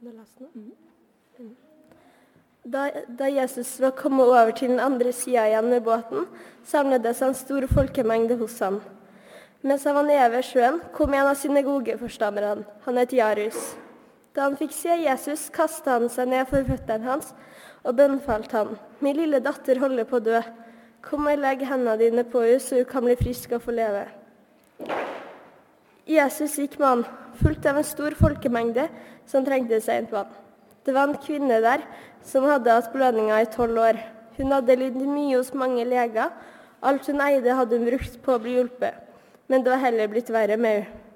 Den? Mm. Da, da, Jesus var kommet over til den andre sida igjen med båten, samlet det seg en stor folkemengde hos ham. Mens han var nede ved sjøen, kom en av synagogeforstanderne. Han het Jarus. Da han fikk se Jesus, kasta han seg ned for føttene hans og bønnfalt han. Min lille datter holder på å dø. Kom og legg hendene dine på henne, så hun kan bli frisk og få leve. Jesus gikk med han, fulgt av en stor folkemengde som trengte seg inn på han. Det var en kvinne der som hadde hatt blødninger i tolv år. Hun hadde lidd mye hos mange leger. Alt hun eide, hadde hun brukt på å bli hjulpet. Men det var heller blitt verre med henne.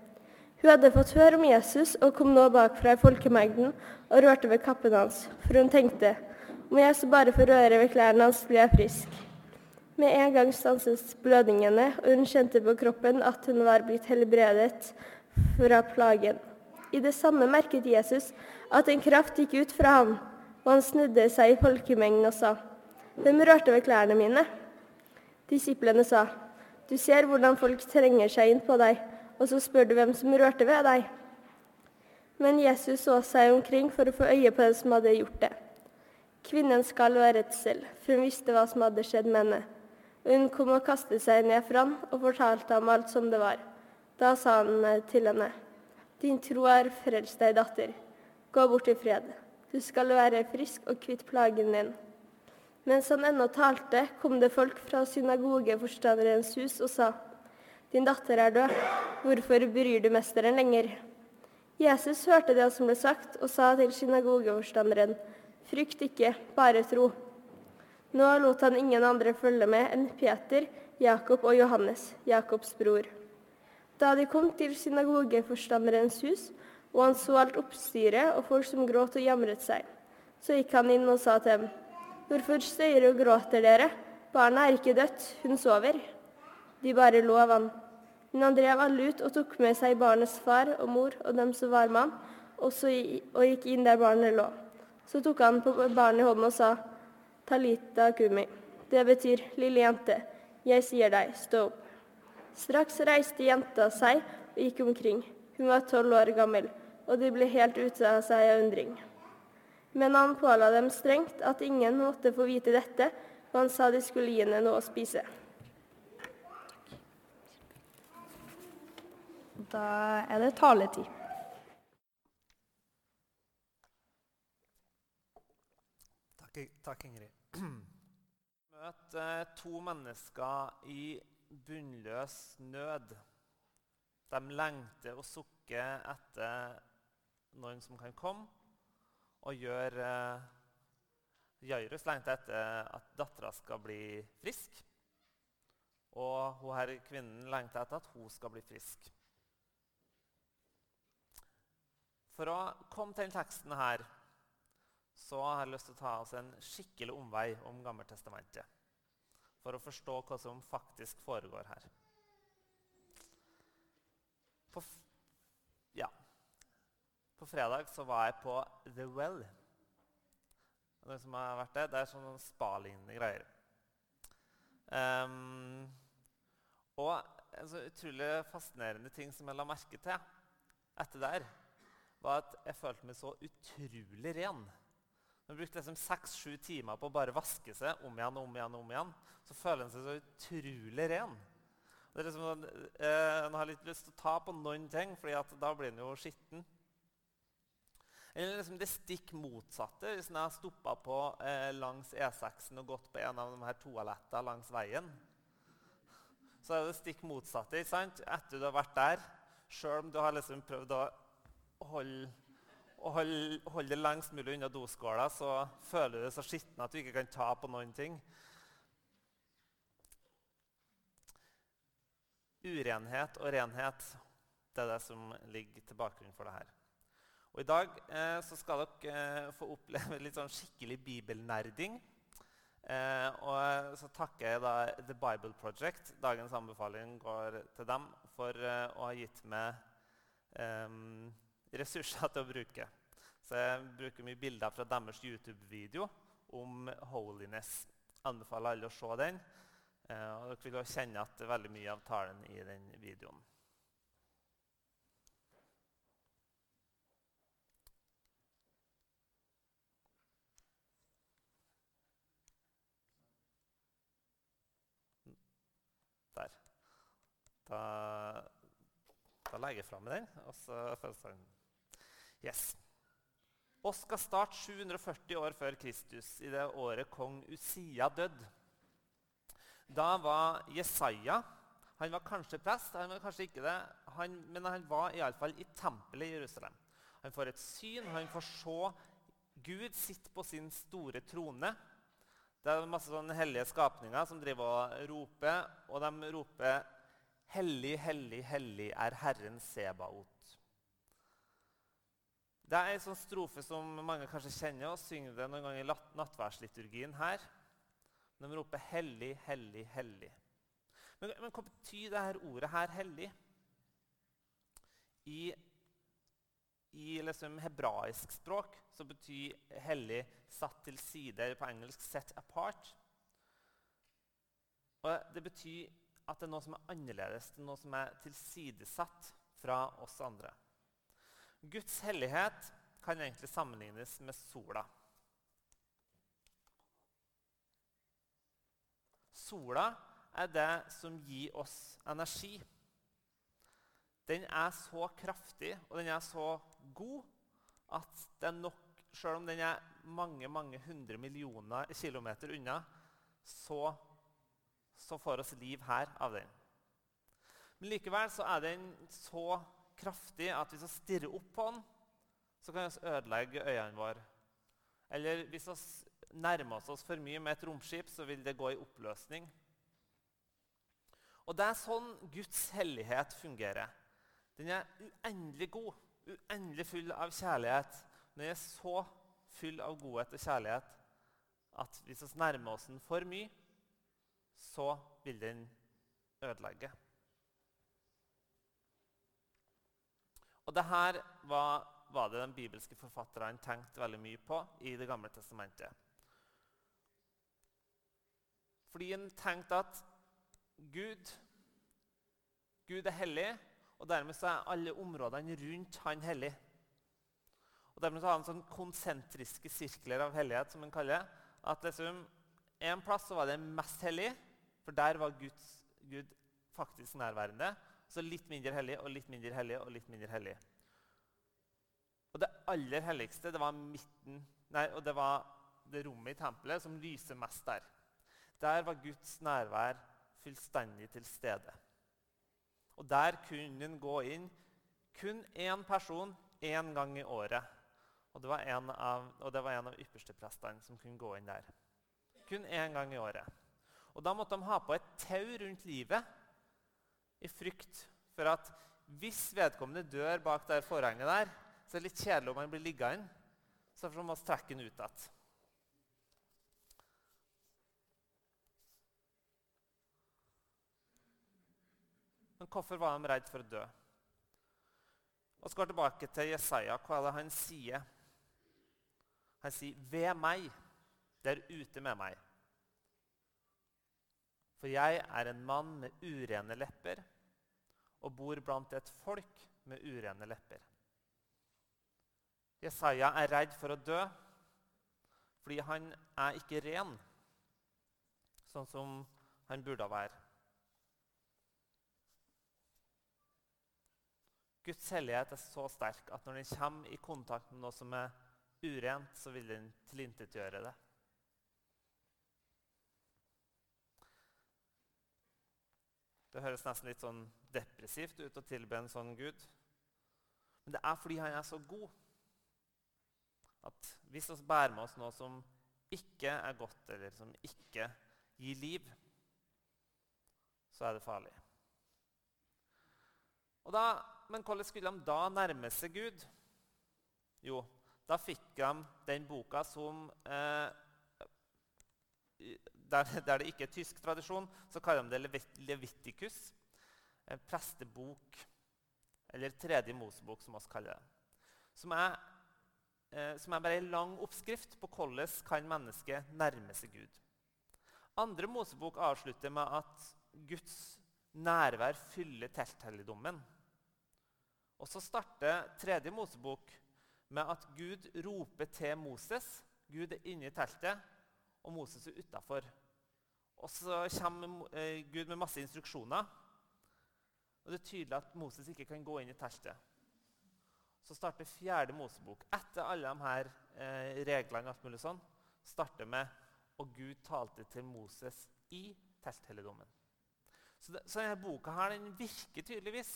Hun hadde fått høre om Jesus og kom nå bakfra i folkemengden og rørte ved kappen hans, for hun tenkte om jeg så bare får røre ved klærne hans, blir jeg frisk. Med en gang stanset blødningene, og hun kjente på kroppen at hun var blitt helbredet fra plagen. I det samme merket Jesus at en kraft gikk ut fra ham, og han snudde seg i folkemengden og sa, Hvem rørte ved klærne mine? Disiplene sa, Du ser hvordan folk trenger seg inn på deg, og så spør du hvem som rørte ved deg. Men Jesus så seg omkring for å få øye på den som hadde gjort det. Kvinnen skal være redsel, for hun visste hva som hadde skjedd med henne. Hun kom og kastet seg ned for ham og fortalte ham alt som det var. Da sa han eh, til henne, Din tro er frelst deg, datter. Gå bort i fred. Du skal være frisk og kvitt plagen din. Mens han ennå talte, kom det folk fra synagogeforstanderens hus og sa, Din datter er død. Hvorfor bryr du mesteren lenger? Jesus hørte det som ble sagt, og sa til synagogeforstanderen, Frykt ikke, bare tro. Nå lot han ingen andre følge med enn Peter, Jakob og Johannes, Jakobs bror. Da de kom til synagogeforstanderens hus, og han så alt oppstyret og folk som gråt og jamret seg, så gikk han inn og sa til dem, Hvorfor støyer og gråter dere? Barnet er ikke dødt, hun sover. De bare lo av han. Men han drev alle ut og tok med seg barnets far og mor og dem som var med ham, og, og gikk inn der barnet lå. Så tok han på barnet i hånden og sa, Talita kumi. Det betyr 'lille jente'. Jeg sier deg, stå opp. Straks reiste jenta seg og gikk omkring. Hun var tolv år gammel, og de ble helt ute av seg av undring. Men han påla dem strengt at ingen måtte få vite dette, og han sa de skulle gi henne noe å spise. Da er det taletid. Takk, takk Ingrid. Møt eh, to mennesker i bunnløs nød. De lengter og sukker etter noen som kan komme og gjøre eh, Jairus lengter etter at dattera skal bli frisk. Og hun her kvinnen lengter etter at hun skal bli frisk. For å komme til denne teksten her, så har jeg lyst til å ta oss en skikkelig omvei om Gammeltestamentet. For å forstå hva som faktisk foregår her. På, ja. på fredag så var jeg på The Well. Det, der? Det er sånne spa-lignende greier. Um, og en så utrolig fascinerende ting som jeg la merke til etter der, var at jeg følte meg så utrolig ren. Man brukte liksom seks-sju timer på å bare vaske seg om igjen om igjen, om igjen, så føler en seg så utrolig ren. Det er liksom, eh, En har litt lyst til å ta på noen ting, for da blir en jo skitten. Eller liksom det stikk motsatte. Hvis en har stoppa på eh, langs E6-en og gått på en av de her toalettene langs veien, så er det stikk motsatte. ikke sant? Etter du har vært der, sjøl om du har liksom prøvd å holde og holde, hold det lengst mulig unna doskåla, så føler du deg så skitten at du ikke kan ta på noen ting. Urenhet og renhet det er det som ligger til bakgrunn for det her. Og I dag eh, så skal dere eh, få oppleve litt sånn skikkelig bibelnerding. Eh, og så takker jeg da The Bible Project. Dagens anbefaling går til dem for eh, å ha gitt meg eh, ressurser til å bruke. Så jeg bruker mye bilder fra deres YouTube-video om holiness. Anbefaler alle å se den. Eh, og dere vil også kjenne at det er veldig mye av talen i den videoen. Der. Da, da legger jeg fra meg den, og så følger den. Yes. Oskar skal starte 740 år før Kristus, i det året kong Usia døde. Da var Jesaja Han var kanskje prest, han var kanskje ikke det, han, men han var iallfall i tempelet i Jerusalem. Han får et syn, han får se Gud sitte på sin store trone. Det er masse sånne hellige skapninger som driver og roper, og de roper 'Hellig, hellig, hellig er Herren Sebaot'. Det er en sånn strofe som mange kanskje kjenner, og synger det noen ganger i nattværsliturgien her. De roper 'hellig, hellig, hellig'. Men, men hva betyr dette ordet her 'hellig'? I, i liksom hebraisk språk så betyr 'hellig' satt til side, eller på engelsk 'set apart'. Og Det betyr at det er noe som er annerledes, det er noe som er tilsidesatt fra oss andre. Guds hellighet kan egentlig sammenlignes med sola. Sola er det som gir oss energi. Den er så kraftig og den er så god at det er nok Selv om den er mange mange hundre millioner kilometer unna, så, så får oss liv her av den. Men likevel så er den så kraftig at hvis vi stirrer opp på den, så kan vi ødelegge øynene våre. Eller hvis vi nærmer oss for mye med et romskip, så vil det gå i oppløsning. Og Det er sånn Guds hellighet fungerer. Den er uendelig god, uendelig full av kjærlighet. Den er så full av godhet og kjærlighet at hvis vi nærmer oss den for mye, så vil den ødelegge. Og det her var, var, det den bibelske forfatterne tenkte veldig mye på i Det gamle testamentet. Fordi en tenkte at Gud, Gud er hellig, og dermed er alle områdene rundt han hellig. Og Dermed har han sånn konsentriske sirkler av hellighet, som en kaller det. At liksom, En plass var det mest hellig, for der var Guds, Gud faktisk nærværende. Så litt mindre hellig og litt mindre hellig og litt mindre hellig. Og det aller helligste det var midten, nei, og det var det rommet i tempelet som lyser mest der. Der var Guds nærvær fullstendig til stede. Og der kunne en gå inn kun én person én gang i året. Og det var en av, og det var en av yppersteprestene som kunne gå inn der. Kun én gang i året. Og Da måtte de ha på et tau rundt livet i frykt for at hvis vedkommende dør bak det forhenget der, så er det litt kjedelig om han blir liggende. Så derfor må vi trekke han ut igjen. Men hvorfor var de redd for å dø? Og så går tilbake til Jesaja. Hva er det han sier? Han sier, 'Ved meg, der ute med meg.' For jeg er en mann med urene lepper og bor blant et folk med urene lepper. Jesaja er redd for å dø fordi han er ikke ren, sånn som han burde være. Guds hellighet er så sterk at når den kommer i kontakt med noe som er urent, så vil den tilintetgjøre det. Det høres nesten litt sånn depressivt ut å tilbe en sånn Gud. Men det er fordi han er så god at hvis vi bærer med oss noe som ikke er godt, eller som ikke gir liv, så er det farlig. Da, men hvordan skulle de da nærme seg Gud? Jo, da fikk de den boka som eh, der, der, det ikke er tysk tradisjon, så kaller de det Leviticus. En prestebok, eller tredje Mosebok, som vi kaller det. Som er, eh, som er bare en lang oppskrift på hvordan kan mennesket nærme seg Gud. Andre Mosebok avslutter med at Guds nærvær fyller telthelligdommen. Og så starter tredje Mosebok med at Gud roper til Moses. Gud er inne i teltet, og Moses er utafor. Og så kommer eh, Gud med masse instruksjoner. Og det er tydelig at Moses ikke kan gå inn i teltet. Så starter fjerde Mosebok. Etter alle de her eh, reglene alt mulig sånn, starter med og Gud talte til Moses i telthelligdommen. Så, så denne boka her, den virker tydeligvis.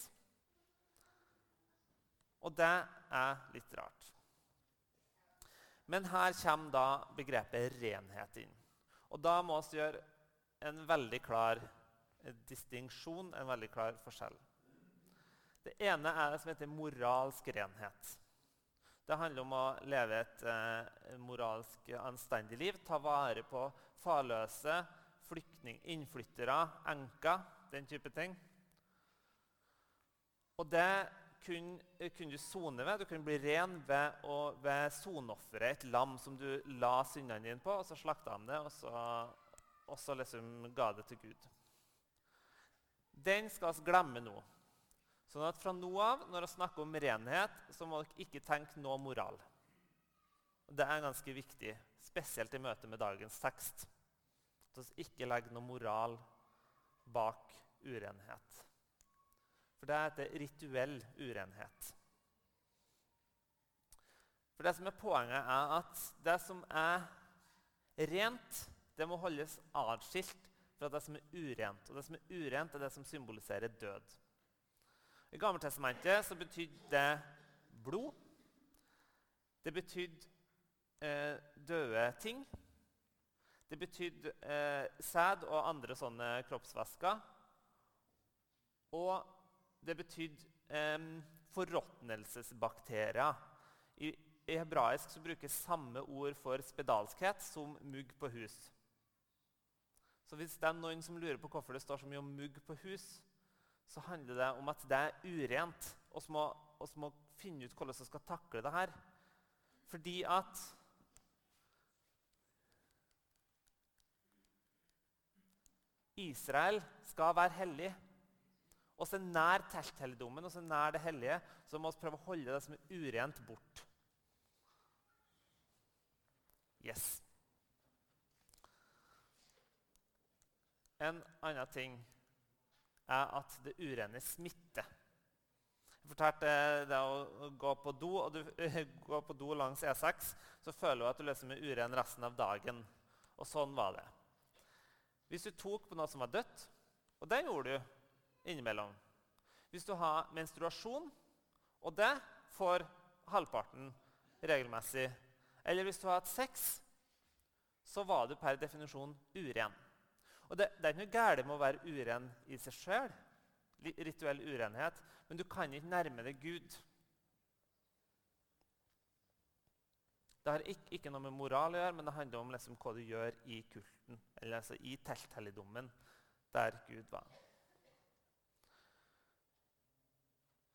Og det er litt rart. Men her kommer da begrepet renhet inn. Og da må vi gjøre en veldig klar distinksjon, en veldig klar forskjell. Det ene er det som heter moralsk renhet. Det handler om å leve et eh, moralsk anstendig liv. Ta vare på farløse, flyktning, innflyttere, enker, den type ting. Og det kunne, kunne du sone ved. Du kunne bli ren ved, ved sonofferet, et lam som du la syndene dine på, og så slakta de det, og så, og så liksom ga det til Gud. Den skal vi glemme nå. Sånn at Fra nå av når vi snakker om renhet, så må dere ikke tenke noe moral. Det er ganske viktig, spesielt i møte med dagens tekst. At vi ikke legger noe moral bak urenhet. For det heter rituell urenhet. For det som er Poenget er at det som er rent, det må holdes atskilt fra det som er urent. Og det som er urent, er det som symboliserer død. I Gammeltestamentet så betydde det blod. Det betydde eh, døde ting. Det betydde eh, sæd og andre sånne kroppsvæsker. Og det betydde eh, forråtnelsesbakterier. I, I, hebraisk så brukes samme ord for spedalskhet som mugg på hus. Så hvis det er noen som lurer på hvorfor det står så mye om mugg på hus, så handler det om at det er urent. Og så må, må finne ut hvordan vi skal takle det her. Fordi at Israel skal være hellig. Og så nær telthelligdommen og så nær det hellige så må vi prøve å holde det som er urent, bort. Yes. En annen ting er at det urene smitter. Jeg fortalte det å gå på do, og du går på do langs E6, så føler du at du løser med uren resten av dagen. Og sånn var det. Hvis du tok på noe som var dødt, og det gjorde du innimellom Hvis du har menstruasjon, og det får halvparten regelmessig Eller hvis du har hatt sex, så var du per definisjon uren. Og det, det, er ikke noe galt med å være uren i seg sjøl, rituell urenhet, men du kan ikke nærme deg Gud. Det har ikke, ikke, noe med moral å gjøre, men det handler om liksom hva du gjør i kulten, eller altså i telthelligdommen, der Gud var.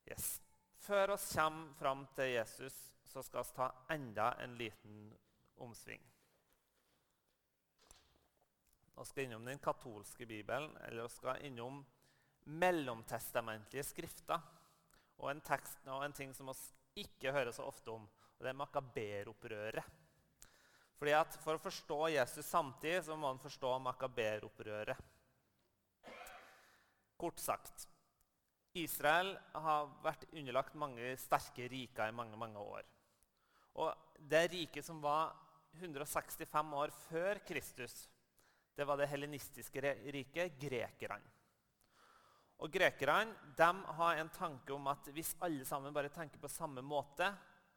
Yes. Før vi kommer fram til Jesus, så skal vi ta enda en liten omsving. Vi skal innom den katolske bibelen, eller skal innom mellomtestamentlige skrifter. Og en, tekst, og en ting som vi ikke hører så ofte om, og det er makaberopprøret. Fordi at For å forstå Jesus samtidig så må man forstå makaberopprøret. Kort sagt Israel har vært underlagt mange sterke riker i mange mange år. Og Det riket som var 165 år før Kristus, det var det helenistiske riket, grekerne. Og Grekerne de har en tanke om at hvis alle sammen bare tenker på samme måte,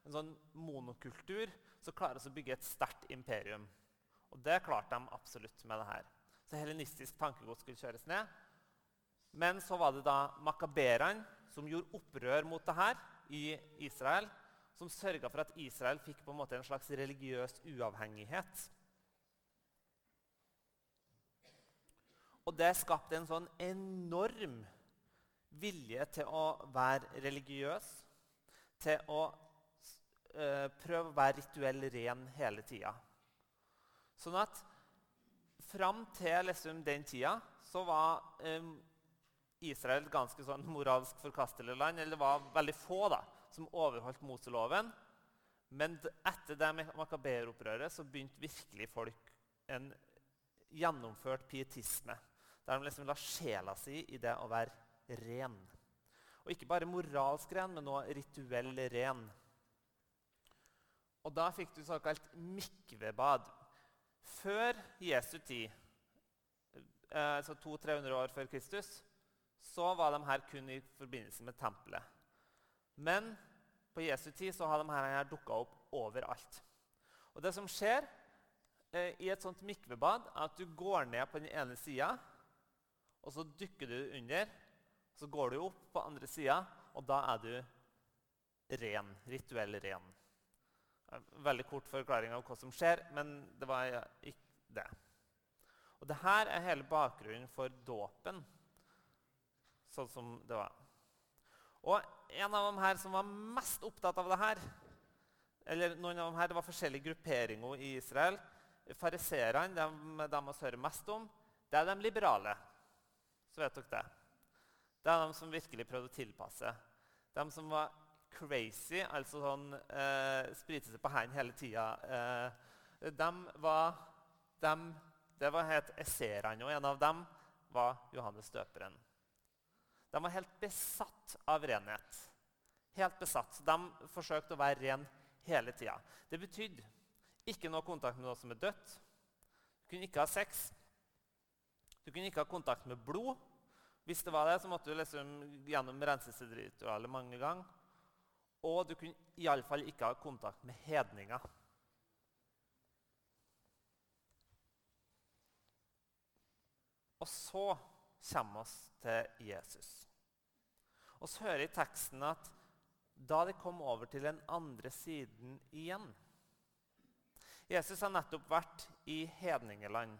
en sånn monokultur, så klarer vi å bygge et sterkt imperium. Og det klarte de absolutt med det her. Så helenistisk tankegods skulle kjøres ned. Men så var det da makaberene som gjorde opprør mot det her i Israel, som sørga for at Israel fikk på en måte en slags religiøs uavhengighet. Det skapte en sånn enorm vilje til å være religiøs, til å uh, prøve å være rituell ren hele tida. Sånn at fram til liksom, den tida så var Israel et ganske sånn moralsk forkastelig land. Eller det var veldig få da, som overholdt Moseloven. Men etter det makaberopprøret så begynte virkelig folk en gjennomført pietisme. Der de liksom la sjela si i det å være ren. Og ikke bare moralsk ren, men også rituell ren. Og da fikk du såkalt mikvebad. Før Jesu tid, eh, altså 200-300 år før Kristus, så var de her kun i forbindelse med tempelet. Men på Jesu tid så har de her dukka opp overalt. Og det som skjer eh, i et sånt mikvebad, er at du går ned på den ene sida, og så dykker du under. Så går du opp på andre sida, og da er du ren. Rituell ren. Veldig kort forklaring av hva som skjer, men det var ikke det. Og det her er hele bakgrunnen for dåpen, sånn som det var. Og en av dem her som var mest opptatt av det her, eller noen av dem her, Det var forskjellige grupperinger i Israel. Fariserene, de, de vi hører mest om, det er de liberale. Så vet dere det. Det er de som virkelig prøvde å tilpasse. De som var crazy, altså sånn eh, sprite seg på hendene hele tida. Eh, de var dem, Det var het esserene, og en av dem var Johannes døperen. De var helt besatt av renhet. Helt besatt. De forsøkte å være ren hele tida. Det betydde ikke noe kontakt med noe som er dødt. Du kunne ikke ha sex. Du kunne ikke ha kontakt med blod. Hvis det var det, så måtte du liksom gjennom renselsesritualet mange ganger. Og du kunne iallfall ikke ha kontakt med hedninger. Og så kommer vi til Jesus. Og så hører jeg i teksten at da de kom over til den andre siden igjen Jesus har nettopp vært i hedningeland.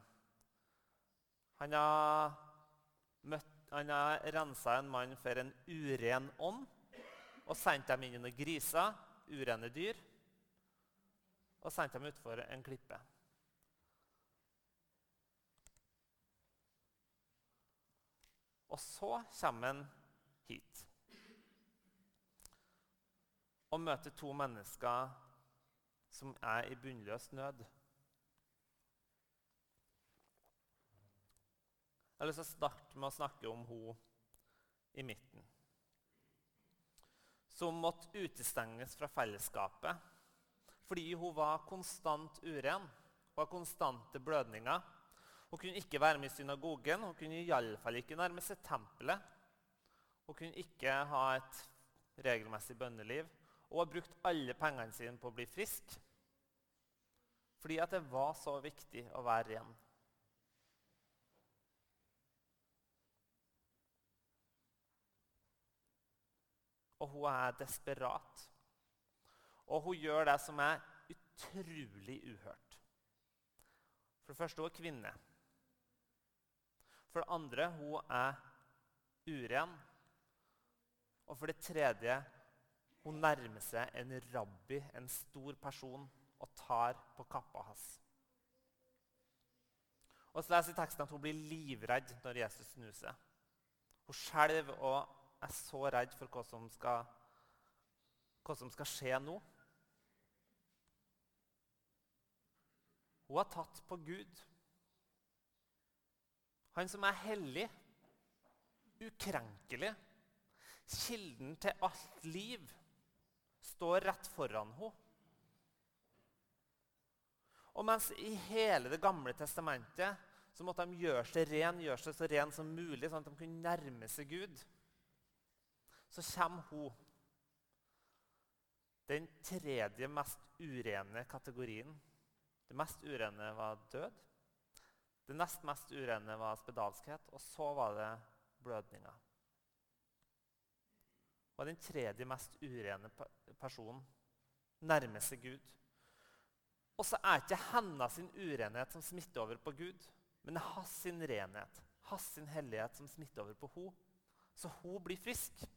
Han har, møtt, har rensa en mann for en uren ånd og sendt dem inn under griser, urene dyr, og sendt dem utfor en klippe. Og så kommer han hit og møter to mennesker som er i bunnløs nød. Jeg har lyst til å starte med å snakke om hun i midten som måtte utestenges fra fellesskapet fordi hun var konstant uren. Hun hadde konstante blødninger. Hun kunne ikke være med i synagogen, hun kunne iallfall ikke nærme seg tempelet. Hun kunne ikke ha et regelmessig bønneliv. Og har brukt alle pengene sine på å bli frisk. Fordi at det var så viktig å være ren. Og hun er desperat. Og hun gjør det som er utrolig uhørt. For det første hun er kvinne. For det andre hun er uren. Og for det tredje hun nærmer seg en rabbi, en stor person, og tar på kappa hans. Og så leser vi teksten at Hun blir livredd når Jesus snuser. Hun skjelver og er så redd for hva som skal, hva som skal skje nå. Hun har tatt på Gud. Han som er hellig, ukrenkelig, kilden til alt liv, står rett foran henne. Og mens i hele Det gamle testamentet så måtte de gjøre seg ren, gjøre seg så ren som mulig, sånn at de kunne nærme seg Gud så kommer hun. Den tredje mest urene kategorien. Det mest urene var død. Det nest mest urene var spedalskhet, og så var det blødninger. Og den tredje mest urene personen nærmer seg Gud. Og så er ikke hennes urenhet som smitter over på Gud, men det er hans renhet, hans hellighet som smitter over på henne. Så hun blir frisk.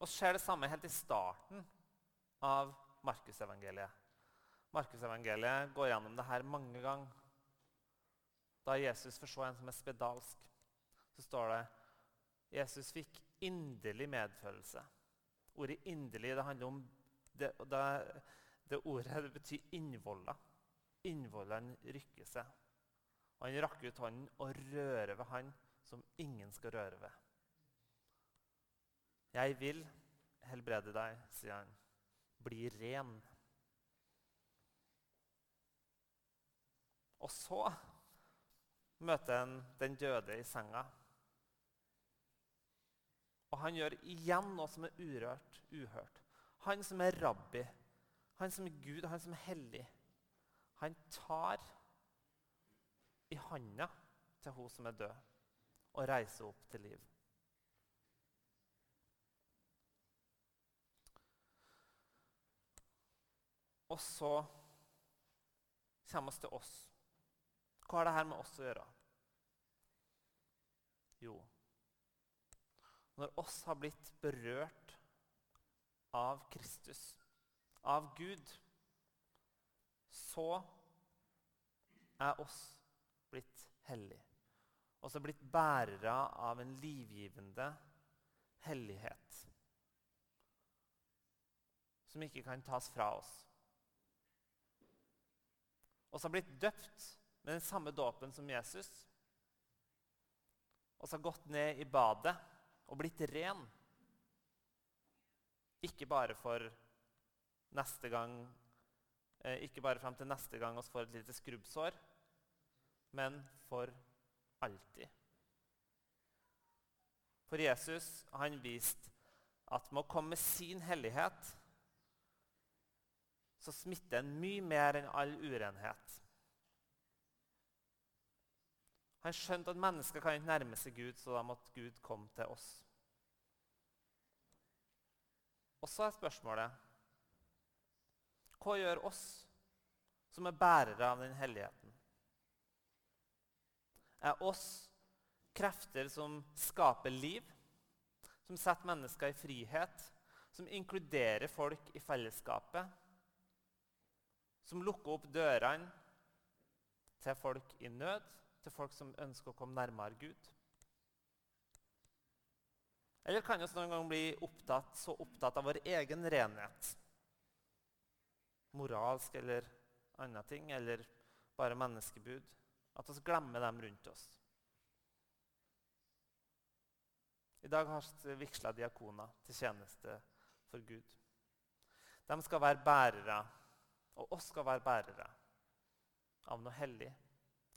Og så skjer det samme helt i starten av Markusevangeliet. Markusevangeliet går gjennom det her mange ganger. Da Jesus forså en som er spedalsk, så står det Jesus fikk inderlig medfølelse. Ordet 'inderlig' det handler om det, det, det ordet det betyr innvoller. Innvollene rykker seg. Og han rakk ut hånden og rører ved han som ingen skal røre ved. Jeg vil helbrede deg, sier han. Bli ren. Og så møter han den døde i senga. Og han gjør igjen noe som er urørt, uhørt. Han som er rabbi, han som er Gud, han som er hellig. Han tar i handa til hun som er død, og reiser opp til liv. Og så kommer vi til oss. Hva har her med oss å gjøre? Jo, når oss har blitt berørt av Kristus, av Gud, så er oss blitt hellige. Og så blitt bærere av en livgivende hellighet som ikke kan tas fra oss. Og så har blitt døpt med den samme dåpen som Jesus. Og så har gått ned i badet og blitt ren. Ikke bare for neste gang eh, Ikke bare fram til neste gang vi får et lite skrubbsår, men for alltid. For Jesus har han vist at med å komme med sin hellighet så smitter en mye mer enn all urenhet. Han skjønte at mennesker kan ikke nærme seg Gud, så da måtte Gud komme til oss. Og så er spørsmålet Hva gjør oss som er bærere av den helligheten? Er oss krefter som skaper liv, som setter mennesker i frihet, som inkluderer folk i fellesskapet, som lukker opp dørene til folk i nød, til folk som ønsker å komme nærmere Gud? Eller kan vi noen gang bli opptatt, så opptatt av vår egen renhet? Moralsk eller andre ting, eller bare menneskebud? At vi glemmer dem rundt oss. I dag har vi vigsla diakoner til tjeneste for Gud. De skal være bærere og oss skal være bærere av noe hellig,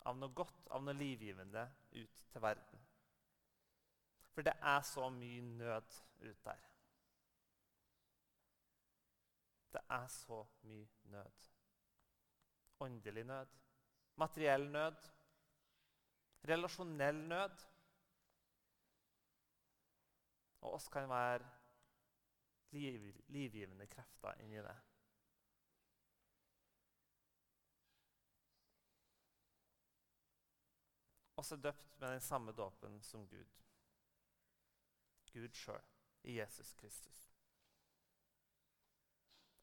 av noe godt, av noe livgivende ut til verden. For det er så mye nød ut der. Det er så mye nød. Åndelig nød, materiell nød, relasjonell nød. Og oss kan være liv, livgivende krefter inni det. Også døpt med den samme dåpen som Gud. Gud sjøl, i Jesus Kristus.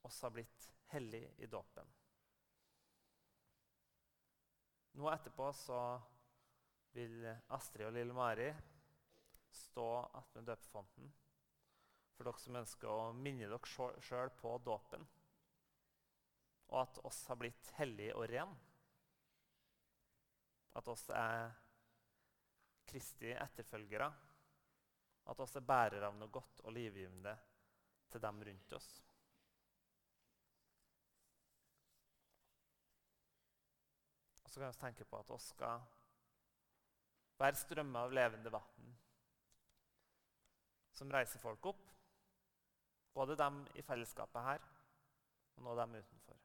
Også har blitt hellig i dåpen. Nå etterpå så vil Astrid og lille Mari stå attmed døpefonten for dere som ønsker å minne dere sjøl på dåpen, og at oss har blitt hellige og ren. At oss er Kristi etterfølgere. At oss er bærere av noe godt og livgivende til dem rundt oss. Og så kan vi tenke på at oss skal være strømmer av levende vann som reiser folk opp. Både dem i fellesskapet her og nå dem utenfor.